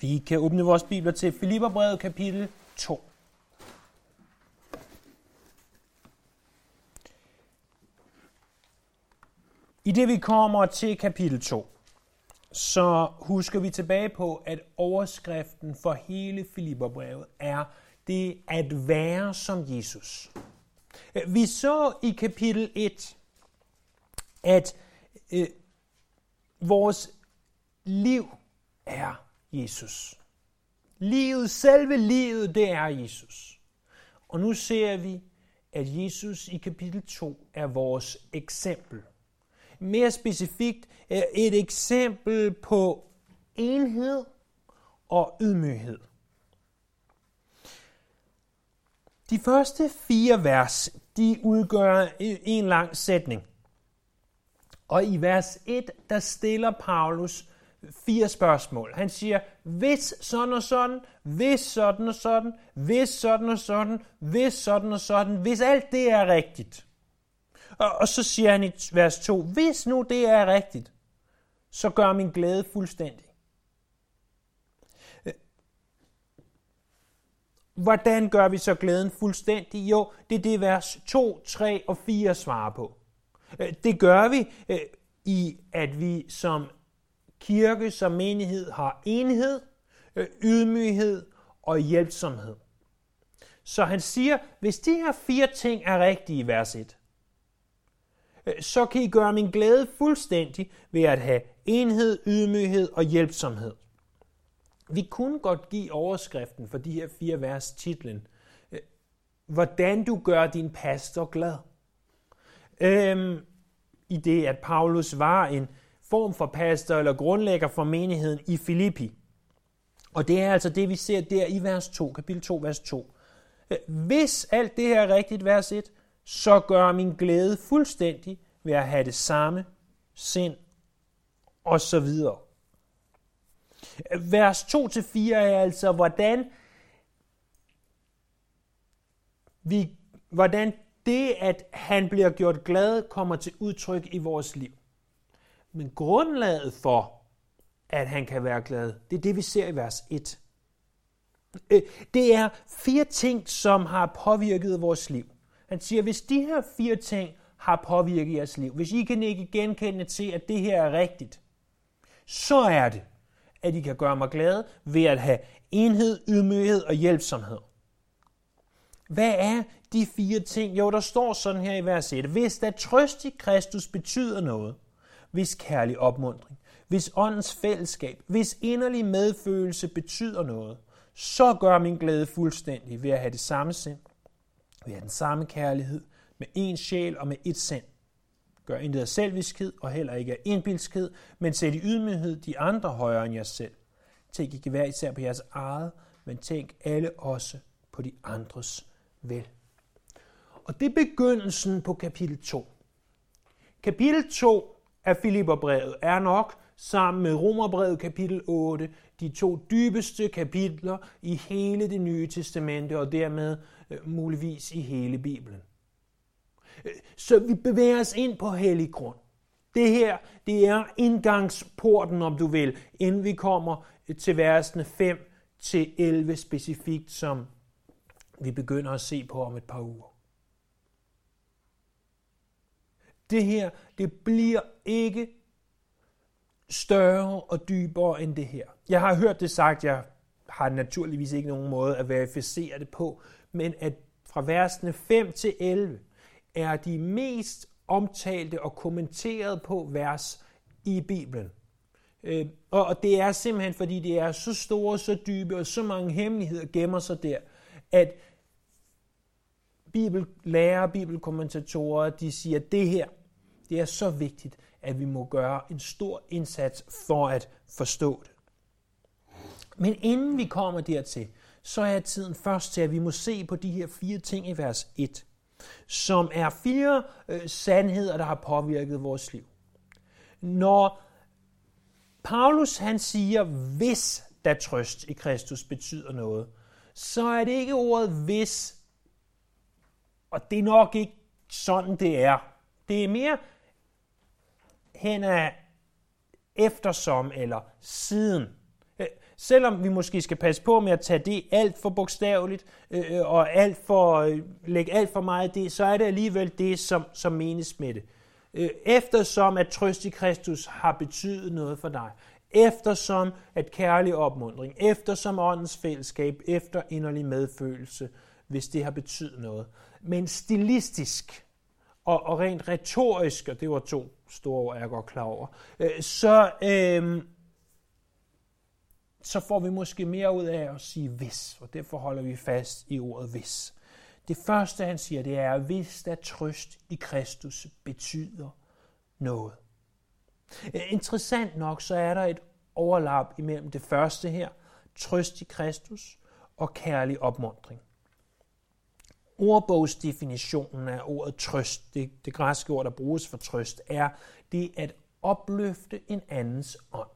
Vi kan åbne vores bibler til Filipperbrevet kapitel 2. I det vi kommer til kapitel 2, så husker vi tilbage på, at overskriften for hele Filipperbrevet er det at være som Jesus. Vi så i kapitel 1, at øh, vores liv er Jesus. Livet, selve livet, det er Jesus. Og nu ser vi, at Jesus i kapitel 2 er vores eksempel. Mere specifikt er et eksempel på enhed og ydmyghed. De første fire vers, de udgør en lang sætning. Og i vers 1, der stiller Paulus fire spørgsmål. Han siger, hvis sådan og sådan, hvis sådan og sådan, hvis sådan og sådan, hvis sådan og sådan, hvis alt det er rigtigt. Og, og så siger han i vers 2, hvis nu det er rigtigt, så gør min glæde fuldstændig. Øh, hvordan gør vi så glæden fuldstændig? Jo, det er det vers 2, 3 og 4 svarer på. Øh, det gør vi øh, i, at vi som kirke som menighed har enhed, øh, ydmyghed og hjælpsomhed. Så han siger, hvis de her fire ting er rigtige i vers 1, øh, så kan I gøre min glæde fuldstændig ved at have enhed, ydmyghed og hjælpsomhed. Vi kunne godt give overskriften for de her fire vers titlen, øh, hvordan du gør din pastor glad. Øhm, I det, at Paulus var en form for pastor eller grundlægger for menigheden i Filippi. Og det er altså det, vi ser der i vers 2, kapitel 2, vers 2. Øh, hvis alt det her er rigtigt, vers 1, så gør min glæde fuldstændig ved at have det samme sind og så videre. Vers 2-4 er altså, hvordan vi, hvordan det, at han bliver gjort glad, kommer til udtryk i vores liv. Men grundlaget for, at han kan være glad, det er det, vi ser i vers 1. Øh, det er fire ting, som har påvirket vores liv. Han siger, hvis de her fire ting har påvirket jeres liv, hvis I kan ikke genkende til, at det her er rigtigt, så er det, at I kan gøre mig glad ved at have enhed, ydmyghed og hjælpsomhed. Hvad er de fire ting? Jo, der står sådan her i vers 1. Hvis der trøst i Kristus betyder noget, hvis kærlig opmundring, hvis åndens fællesskab, hvis inderlig medfølelse betyder noget, så gør min glæde fuldstændig ved at have det samme sind, ved at have den samme kærlighed, med én sjæl og med ét sind. Gør intet af selviskhed og heller ikke af indbilskhed, men sæt i ydmyghed de andre højere end jer selv. Tænk ikke hver især på jeres eget, men tænk alle også på de andres vel. Og det er begyndelsen på kapitel 2. Kapitel 2 af Filipperbrevet er nok sammen med Romerbrevet kapitel 8 de to dybeste kapitler i hele det nye testamente og dermed øh, muligvis i hele Bibelen. Øh, så vi bevæger os ind på hellig grund. Det her, det er indgangsporten, om du vil, inden vi kommer øh, til versene 5 til 11 specifikt, som vi begynder at se på om et par uger. Det her, det bliver ikke større og dybere end det her. Jeg har hørt det sagt, jeg har naturligvis ikke nogen måde at verificere det på, men at fra versene 5 til 11 er de mest omtalte og kommenterede på vers i Bibelen. Øh, og det er simpelthen, fordi det er så store, så dybe og så mange hemmeligheder gemmer sig der, at bibellærer, bibelkommentatorer, de siger, at det her, det er så vigtigt, at vi må gøre en stor indsats for at forstå det. Men inden vi kommer dertil, så er tiden først til, at vi må se på de her fire ting i vers 1, som er fire øh, sandheder, der har påvirket vores liv. Når Paulus han siger, hvis der trøst i Kristus betyder noget, så er det ikke ordet hvis, og det er nok ikke sådan, det er. Det er mere hen af eftersom eller siden. Øh, selvom vi måske skal passe på med at tage det alt for bogstaveligt, øh, øh og alt for, øh, lægge alt for meget det, så er det alligevel det, som, som menes med det. Øh, eftersom at trøst i Kristus har betydet noget for dig, eftersom at kærlig opmundring, eftersom åndens fællesskab, efter inderlig medfølelse, hvis det har betydet noget. Men stilistisk og, og rent retorisk, og det var to store ord, jeg er godt klar over, øh, så, øh, så får vi måske mere ud af at sige hvis, og derfor holder vi fast i ordet hvis. Det første, han siger, det er, hvis der trøst i Kristus betyder noget. Øh, interessant nok, så er der et overlap imellem det første her, trøst i Kristus, og kærlig opmundring. Ordbogsdefinitionen af ordet trøst, det, det græske ord, der bruges for trøst, er det at opløfte en andens ånd.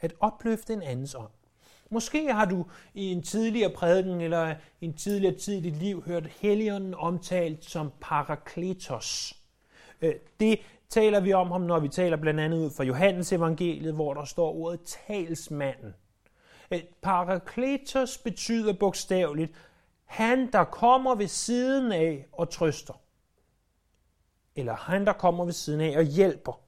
At opløfte en andens ånd. Måske har du i en tidligere prædiken eller en tidligere tid i dit liv hørt Helligånden omtalt som parakletos. Øh, det taler vi om ham, når vi taler blandt andet ud fra Johannes evangeliet, hvor der står ordet talsmanden. Øh, parakletos betyder bogstaveligt, han der kommer ved siden af og trøster. Eller han der kommer ved siden af og hjælper.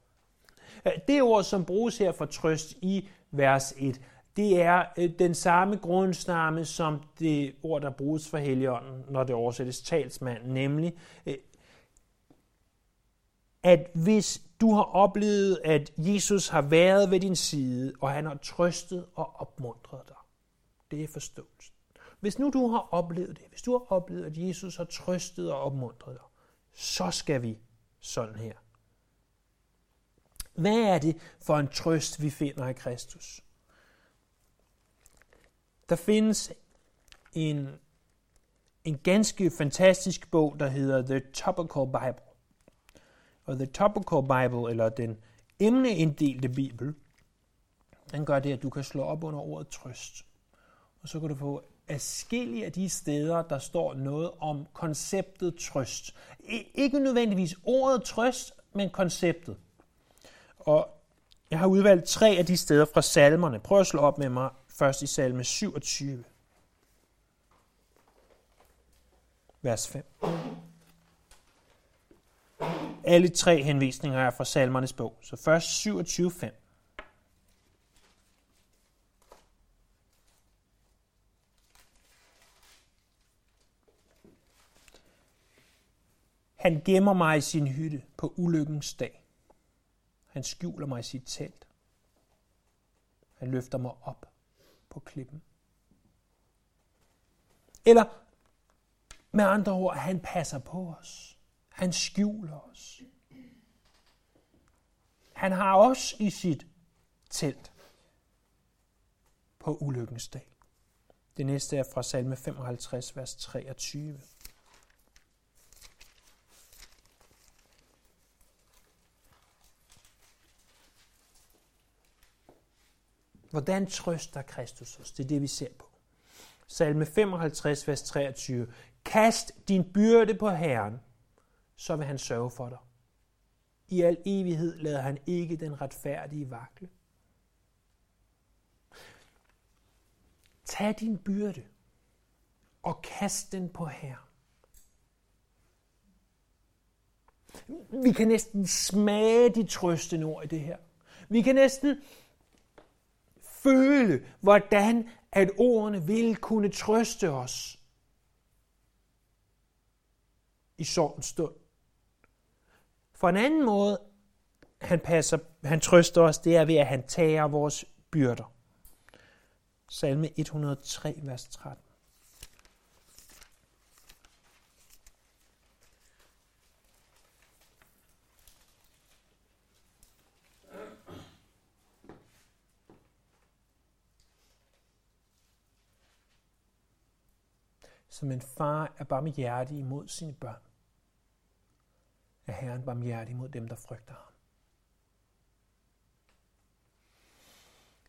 Øh, det ord, som bruges her for trøst i vers 1, det er øh, den samme grundstamme som det ord, der bruges for Helligånden, når det oversættes talsmand, nemlig øh, at hvis du har oplevet, at Jesus har været ved din side, og han har trøstet og opmuntret dig, det er forståelsen. Hvis nu du har oplevet det, hvis du har oplevet, at Jesus har trøstet og opmuntret dig, så skal vi sådan her. Hvad er det for en trøst, vi finder i Kristus? Der findes en, en ganske fantastisk bog, der hedder The Topical Bible. Og The Topical Bible, eller den emneinddelte bibel, den gør det, at du kan slå op under ordet trøst. Og så kan du få afskillige af de steder, der står noget om konceptet trøst. Ikke nødvendigvis ordet trøst, men konceptet. Og jeg har udvalgt tre af de steder fra salmerne. Prøv at slå op med mig først i salme 27. Vers 5. Alle tre henvisninger er fra salmernes bog. Så først 27, 5. Han gemmer mig i sin hytte på ulykkens dag. Han skjuler mig i sit telt. Han løfter mig op på klippen. Eller med andre ord, han passer på os. Han skjuler os. Han har os i sit telt på ulykkens dag. Det næste er fra salme 55, vers 23. Hvordan trøster Kristus os? Det er det, vi ser på. Salme 55, vers 23. Kast din byrde på Herren, så vil han sørge for dig. I al evighed lader han ikke den retfærdige vakle. Tag din byrde og kast den på Herren. Vi kan næsten smage de trøstende ord i det her. Vi kan næsten føle, hvordan at ordene vil kunne trøste os i sorgens stund. For en anden måde, han, passer, han trøster os, det er ved, at han tager vores byrder. Salme 103, vers 13. Som en far er barmhjertig imod sine børn, er Herren barmhjertig imod dem, der frygter ham.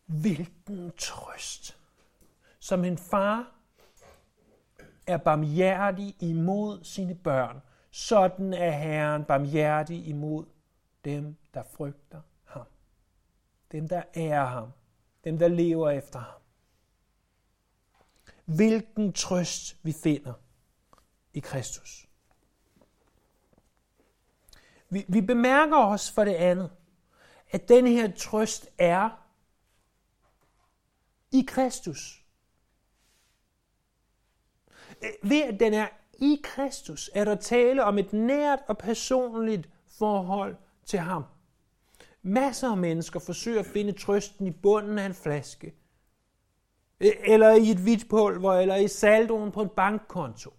Hvilken trøst! Som en far er barmhjertig imod sine børn, sådan er Herren barmhjertig imod dem, der frygter ham. Dem, der ærer ham. dem der lever efter ham. Hvilken trøst vi finder i Kristus. Vi, vi bemærker også for det andet, at den her trøst er i Kristus. Ved at den er i Kristus, er der tale om et nært og personligt forhold til ham. Masser af mennesker forsøger at finde trøsten i bunden af en flaske, E- eller i et hvidt pulver, eller i saldoen på en bankkonto.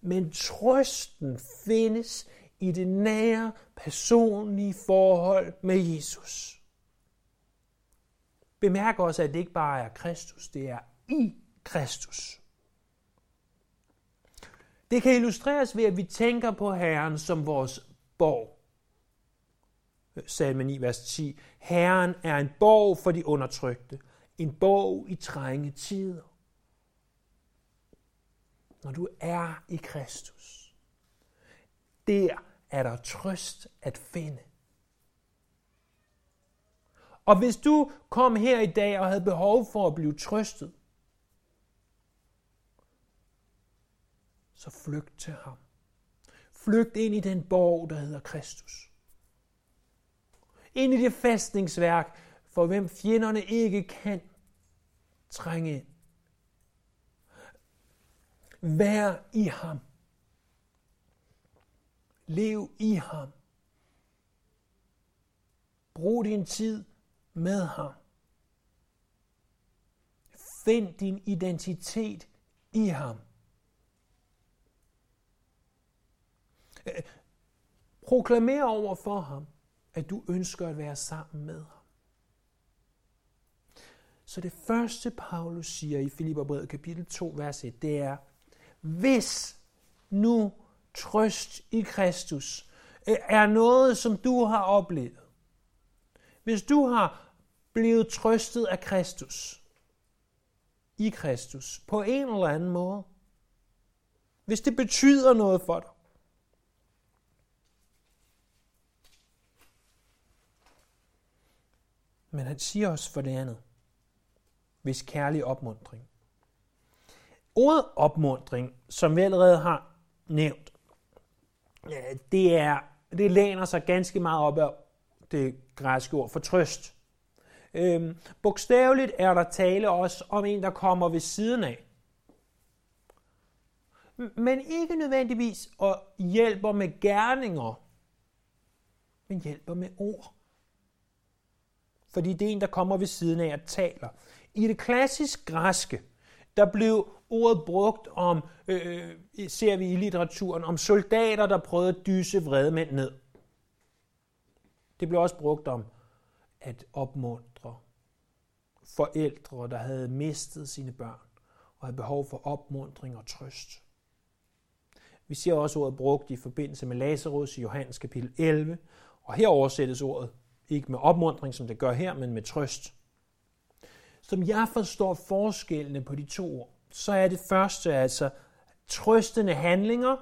Men trøsten findes i det nære, personlige forhold med Jesus. Bemærk også, at det ikke bare er Kristus, det er i Kristus. Det kan illustreres ved, at vi tænker på Herren som vores borg. Salme 9, vers 10. Herren er en borg for de undertrykte. En borg i trænge tider. Når du er i Kristus, der er der trøst at finde. Og hvis du kom her i dag og havde behov for at blive trøstet, så flygt til ham. Flygt ind i den borg, der hedder Kristus. Ind i det fæstningsværk, for hvem fjenderne ikke kan trænge ind. Vær i ham. Lev i ham. Brug din tid med ham. Find din identitet i ham. Proklamer over for ham, at du ønsker at være sammen med ham. Så det første, Paulus siger i Filipperbrevet kapitel 2, vers 1, det er, hvis nu trøst i Kristus øh, er noget, som du har oplevet, hvis du har blevet trøstet af Kristus, i Kristus, på en eller anden måde, hvis det betyder noget for dig, Men han siger også for det andet, hvis kærlig opmundring. Ordet opmundring, som vi allerede har nævnt, det, er, det læner sig ganske meget op af det græske ord for trøst. Øhm, bogstaveligt er der tale også om en, der kommer ved siden af. Men ikke nødvendigvis og hjælper med gerninger, men hjælper med ord fordi det er en, der kommer ved siden af og taler. I det klassisk græske, der blev ordet brugt om, øh, ser vi i litteraturen, om soldater, der prøvede at dyse vredmænd ned. Det blev også brugt om at opmuntre forældre, der havde mistet sine børn og havde behov for opmundring og trøst. Vi ser også ordet brugt i forbindelse med Lazarus i Johannes kapitel 11, og her oversættes ordet ikke med opmundring, som det gør her, men med trøst. Som jeg forstår forskellene på de to ord, så er det første altså trøstende handlinger.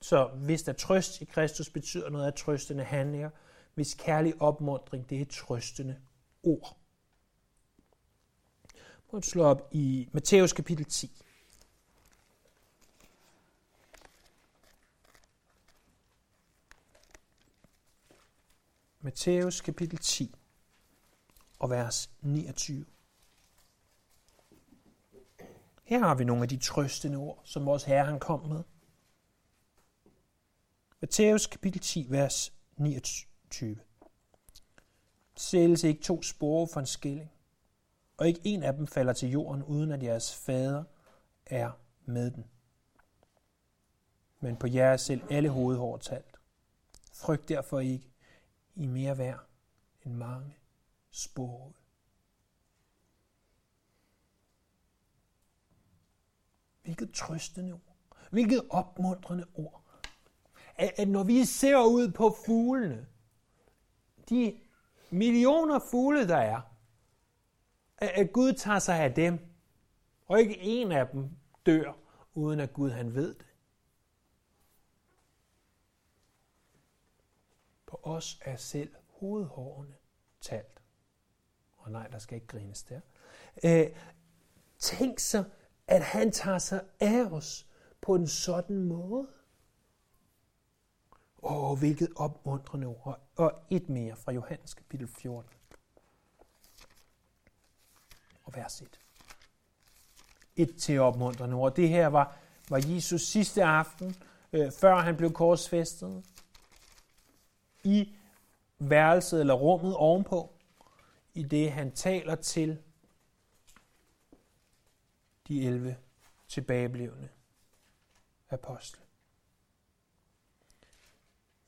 Så hvis der trøst i Kristus betyder noget af trøstende handlinger, hvis kærlig opmundring, det er trøstende ord. Prøv at slå op i Matthæus kapitel 10. Matthæus kapitel 10 og vers 29. Her har vi nogle af de trøstende ord, som vores Herre han kom med. Matthæus kapitel 10, vers 29. Sælges ikke to spore for en skilling, og ikke en af dem falder til jorden, uden at jeres fader er med den. Men på jer selv alle hovedhår talt. Frygt derfor ikke, i mere værd end mange spore. Hvilket trøstende ord. Hvilket opmuntrende ord. At, at når vi ser ud på fuglene, de millioner fugle, der er, at, at Gud tager sig af dem, og ikke en af dem dør, uden at Gud han ved det. På os er selv hovedhårene talt. Og nej, der skal ikke grines der. Øh, tænk så, at han tager sig af os på en sådan måde. Åh, hvilket opmuntrende ord. Og et mere fra Johannes kapitel 14. Og vers 1. Et til opmuntrende ord. Det her var, var Jesus sidste aften, øh, før han blev korsfæstet. I værelset eller rummet ovenpå, i det han taler til de 11 tilbageblevende apostle.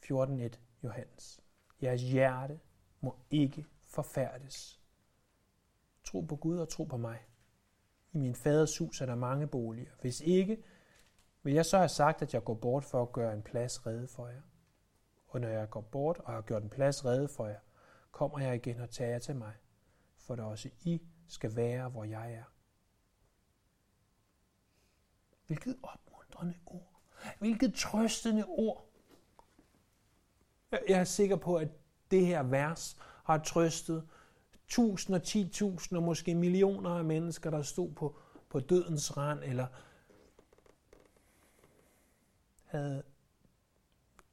14.1 Johannes. Jeres hjerte må ikke forfærdes. Tro på Gud og tro på mig. I min faders hus er der mange boliger. Hvis ikke, vil jeg så have sagt, at jeg går bort for at gøre en plads rede for jer. Og når jeg går bort og har gjort en plads rede for jer, kommer jeg igen og tager jer til mig, for det også I skal være, hvor jeg er. Hvilket opmuntrende ord. Hvilket trøstende ord. Jeg er sikker på, at det her vers har trøstet tusinder, ti tusinder, måske millioner af mennesker, der stod på, på dødens rand, eller havde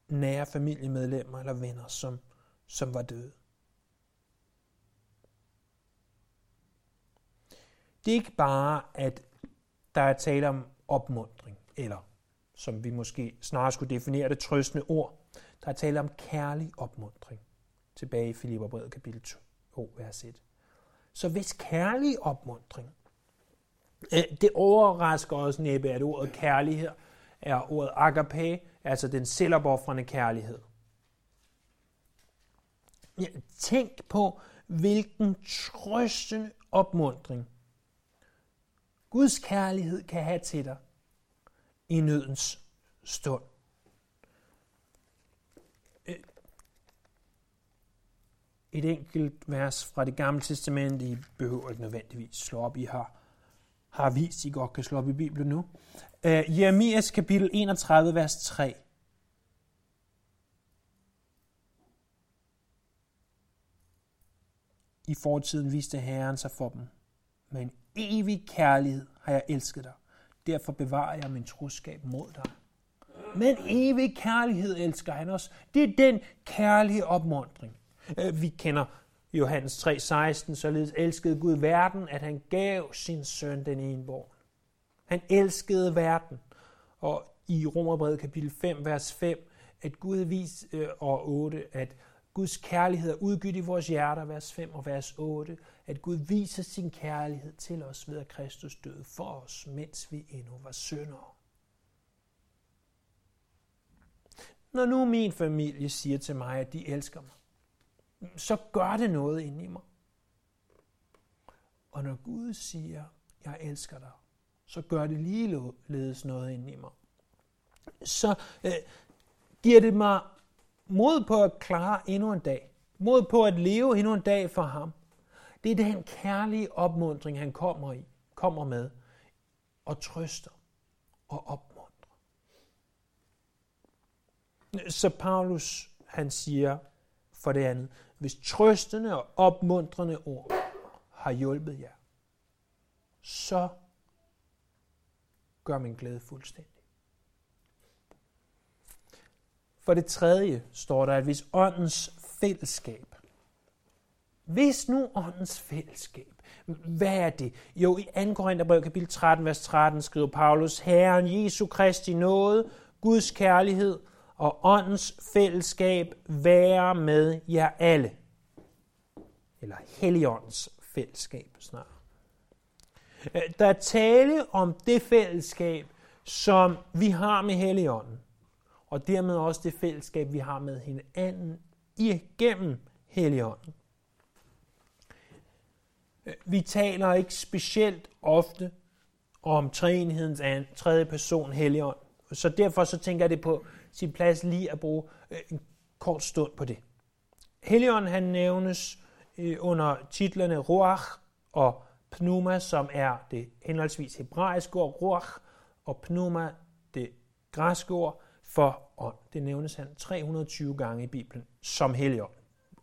nære familiemedlemmer eller venner, som, som var døde. Det er ikke bare, at der er tale om opmundring, eller som vi måske snarere skulle definere det, trøstende ord. Der er tale om kærlig opmundring. Tilbage i Filipperbrevet kapitel 2, vers 1. Så hvis kærlig opmundring, øh, det overrasker os næppe, at ordet kærlighed er ordet agape, altså den selvopoffrende kærlighed. Ja, tænk på, hvilken trøstende opmundring Guds kærlighed kan have til dig i nødens stund. Øh, et enkelt vers fra det gamle testament, I behøver ikke nødvendigvis slå op, I har, har vist, I godt kan slå op i Bibelen nu. Uh, Jeremias kapitel 31, vers 3. I fortiden viste Herren sig for dem. Med en evig kærlighed har jeg elsket dig. Derfor bevarer jeg min troskab mod dig. Men evig kærlighed elsker han os. Det er den kærlige opmundring. Øh, vi kender Johannes 3:16, således elskede Gud verden, at han gav sin søn den enborn. Han elskede verden. Og i Romerbrevet kapitel 5, vers 5, at Gud vis, øh, og 8, at Guds kærlighed er udgivet i vores hjerter, vers 5 og vers 8, at Gud viser sin kærlighed til os ved at Kristus døde for os, mens vi endnu var syndere. Når nu min familie siger til mig, at de elsker mig, så gør det noget ind i mig. Og når Gud siger, jeg elsker dig, så gør det ligeledes noget ind i mig. Så øh, giver det mig mod på at klare endnu en dag. Mod på at leve endnu en dag for ham. Det er den kærlige opmundring, han kommer, i, kommer med og trøster og opmuntrer. Så Paulus, han siger for det andet, hvis trøstende og opmuntrende ord har hjulpet jer, så gør min glæde fuldstændig. For det tredje står der, at hvis åndens fællesskab, hvis nu åndens fællesskab, hvad er det? Jo, i 2. Korintherbrev kapitel 13, vers 13 skriver Paulus, Herren Jesu Kristi nåde, Guds kærlighed og åndens fællesskab være med jer alle. Eller Helligåndens fællesskab snart. Øh, der er tale om det fællesskab, som vi har med Helligånden og dermed også det fællesskab, vi har med hinanden igennem Helligånden. Vi taler ikke specielt ofte om treenighedens tredje person, Helligånd. Så derfor så tænker jeg det på sin plads lige at bruge øh, en kort stund på det. Helligånden han nævnes øh, under titlerne Ruach og Pneuma, som er det henholdsvis hebraiske ord Ruach, og Pneuma, det græske ord, for ånd. Det nævnes han 320 gange i Bibelen som helligånd.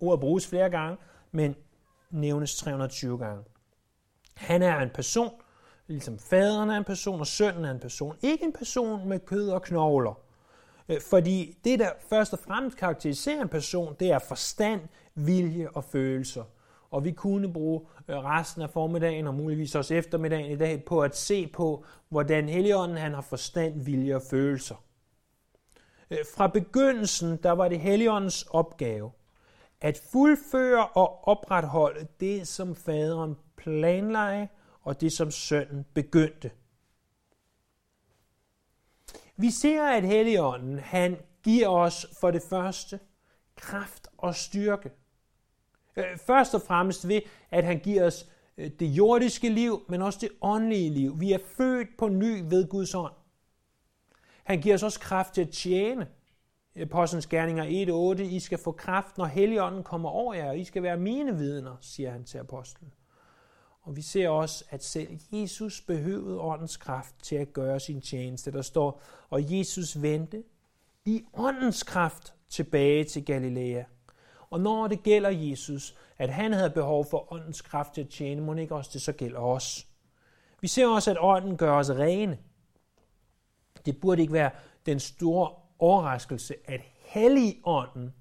Ordet bruges flere gange, men nævnes 320 gange. Han er en person, ligesom faderen er en person, og sønnen er en person. Ikke en person med kød og knogler. Øh, fordi det, der først og fremmest karakteriserer en person, det er forstand, vilje og følelser. Og vi kunne bruge øh, resten af formiddagen og muligvis også eftermiddagen i dag på at se på, hvordan Helligånden han har forstand, vilje og følelser. Øh, fra begyndelsen, der var det Helligåndens opgave at fuldføre og opretholde det, som faderen planlagde, og det, som sønnen begyndte. Vi ser, at Helligånden, han giver os for det første kraft og styrke. Øh, først og fremmest ved, at han giver os øh, det jordiske liv, men også det åndelige liv. Vi er født på ny ved Guds ånd. Han giver os også kraft til at tjene. Apostlenes Gerninger 1.8, I skal få kraft, når Helligånden kommer over jer, og I skal være mine vidner, siger han til apostlen. Og vi ser også, at selv Jesus behøvede åndens kraft til at gøre sin tjeneste. Der står, og Jesus vendte i åndens kraft tilbage til Galilea. Og når det gælder Jesus, at han havde behov for åndens kraft til at tjene, må ikke også det så gælder os. Vi ser også, at ånden gør os rene. Det burde ikke være den store overraskelse, at Helligånden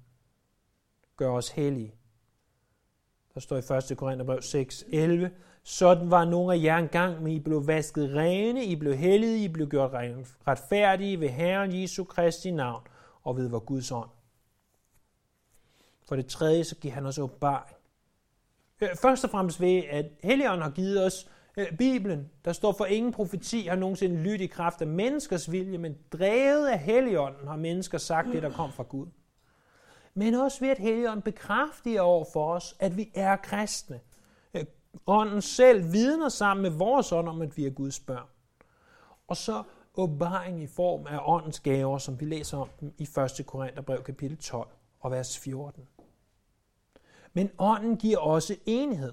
gør os hellige. Der står i 1. Korintherbrev 6, 11. Sådan var nogle af jer engang, men I blev vasket rene, I blev hellige, I blev gjort retfærdige ved Herren Jesu Kristi navn og ved vor Guds ånd. For det tredje, så giver han os åbenbaring. Øh, først og fremmest ved, at Helligånden har givet os øh, Bibelen. Der står for ingen profeti har nogensinde lyttet i kraft af menneskers vilje, men drevet af Helligånden har mennesker sagt det, der kom fra Gud. Men også ved, at Helligånden bekræfter over for os, at vi er kristne. Øh, ånden selv vidner sammen med vores ånd om, at vi er Guds børn. Og så åbenbaring i form af åndens gaver, som vi læser om dem i 1. Korintherbrev kapitel 12 og vers 14. Men ånden giver også enhed.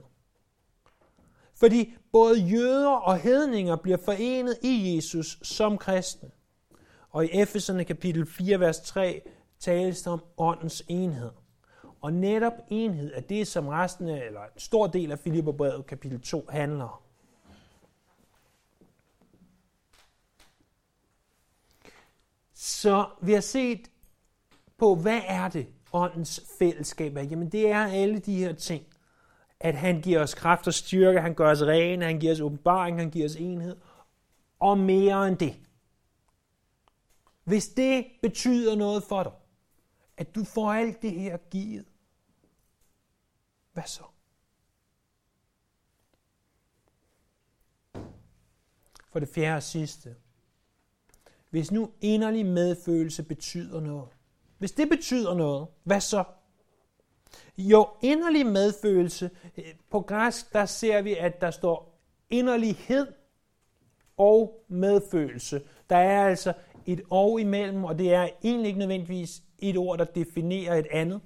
Fordi både jøder og hedninger bliver forenet i Jesus som kristne. Og i Efeserne kapitel 4, vers 3 tales der om åndens enhed. Og netop enhed er det, som resten af, eller en stor del af Filipperbrevet kapitel 2 handler om. Så vi har set på, hvad er det, åndens fællesskab er? Jamen det er alle de her ting. At han giver os kraft og styrke, han gør os rene, han giver os åbenbaring, han giver os enhed. Og mere end det. Hvis det betyder noget for dig, at du får alt det her givet, hvad så? For det fjerde og sidste. Hvis nu inderlig medfølelse betyder noget, hvis det betyder noget, hvad så? Jo, inderlig medfølelse. Øh, på græsk, der ser vi, at der står inderlighed og medfølelse. Der er altså et og imellem, og det er egentlig ikke nødvendigvis et ord, der definerer et andet,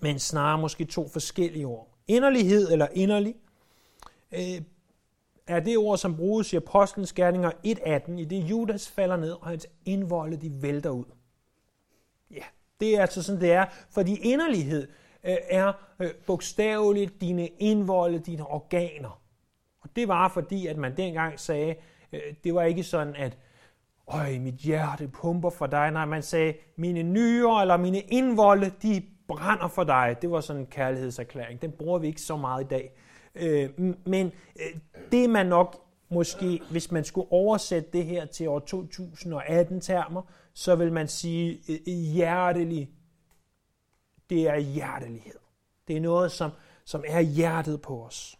men snarere måske to forskellige ord. Inderlighed eller inderlig øh, er det ord, som bruges i Apostlenes Gerninger 1.18, i det Judas falder ned, og hans indvolde de vælter ud. Det er altså sådan, det er. Fordi inderlighed øh, er øh, bogstaveligt dine indvolde, dine organer. Og det var fordi, at man dengang sagde, øh, det var ikke sådan, at Øj, mit hjerte pumper for dig. Nej, man sagde, mine nyrer eller mine indvolde, de brænder for dig. Det var sådan en kærlighedserklæring. Den bruger vi ikke så meget i dag. Øh, men øh, det man nok måske, hvis man skulle oversætte det her til år 2018 termer, så vil man sige øh, øh, hjertelig. Det er hjertelighed. Det er noget, som, som er hjertet på os.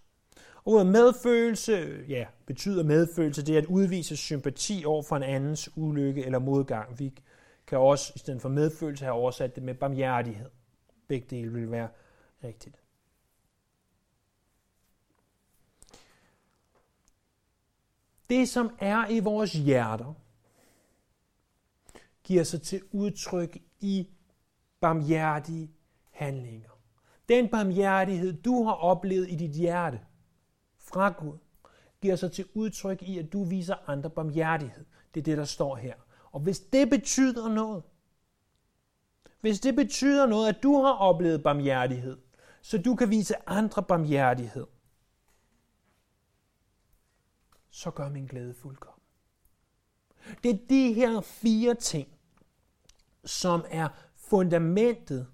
Ordet medfølelse, ja, betyder medfølelse, det er at udvise sympati over for en andens ulykke eller modgang. Vi kan også, i stedet for medfølelse, have oversat det med barmhjertighed. Begge dele vil være rigtigt. Det, som er i vores hjerter, giver sig til udtryk i barmhjertige handlinger. Den barmhjertighed, du har oplevet i dit hjerte fra Gud, giver sig til udtryk i, at du viser andre barmhjertighed. Det er det, der står her. Og hvis det betyder noget, hvis det betyder noget, at du har oplevet barmhjertighed, så du kan vise andre barmhjertighed, så gør min glæde fuldkommen. Det er de her fire ting, som er fundamentet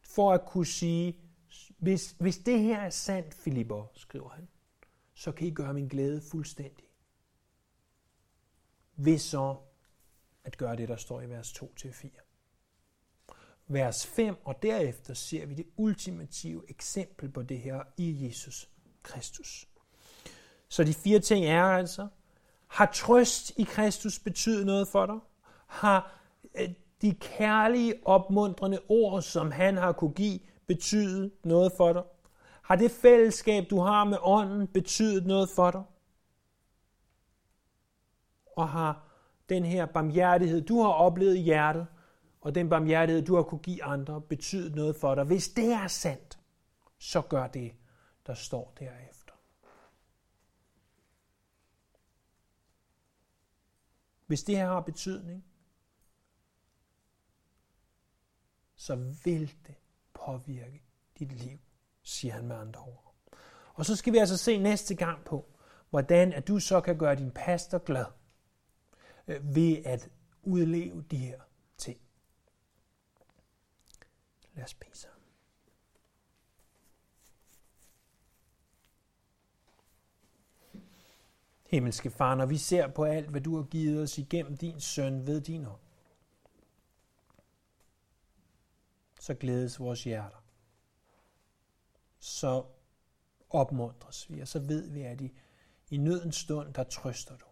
for at kunne sige, hvis, hvis det her er sandt, Filipper, skriver han, så kan I gøre min glæde fuldstændig. Hvis så at gøre det, der står i vers 2-4. Vers 5, og derefter ser vi det ultimative eksempel på det her i Jesus Kristus. Så de fire ting er altså, har trøst i Kristus betydet noget for dig? Har øh, de kærlige, opmuntrende ord, som han har kunne give, betydet noget for dig? Har det fællesskab, du har med ånden, betydet noget for dig? Og har den her barmhjertighed, du har oplevet i hjertet, og den barmhjertighed, du har kunne give andre, betydet noget for dig? Hvis det er sandt, så gør det, der står derefter. Hvis det her har betydning, så vil det påvirke dit liv, siger han med andre ord. Og så skal vi altså se næste gang på, hvordan at du så kan gøre din pastor glad øh, ved at udleve de her ting. Lad os bede sammen. Himmelske Far, når vi ser på alt, hvad du har givet os igennem din søn ved din ånd, så glædes vores hjerter. Så opmuntres vi, og så ved vi, at i, i nødens stund, der trøster du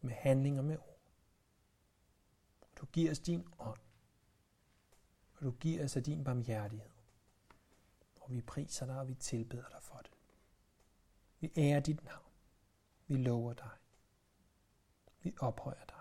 med handlinger med ord. Du giver os din ånd, og du giver os af din barmhjertighed. Og vi priser dig, og vi tilbeder dig for det. Vi ærer dit navn. Vi lover dig. Vi ophøjer dig.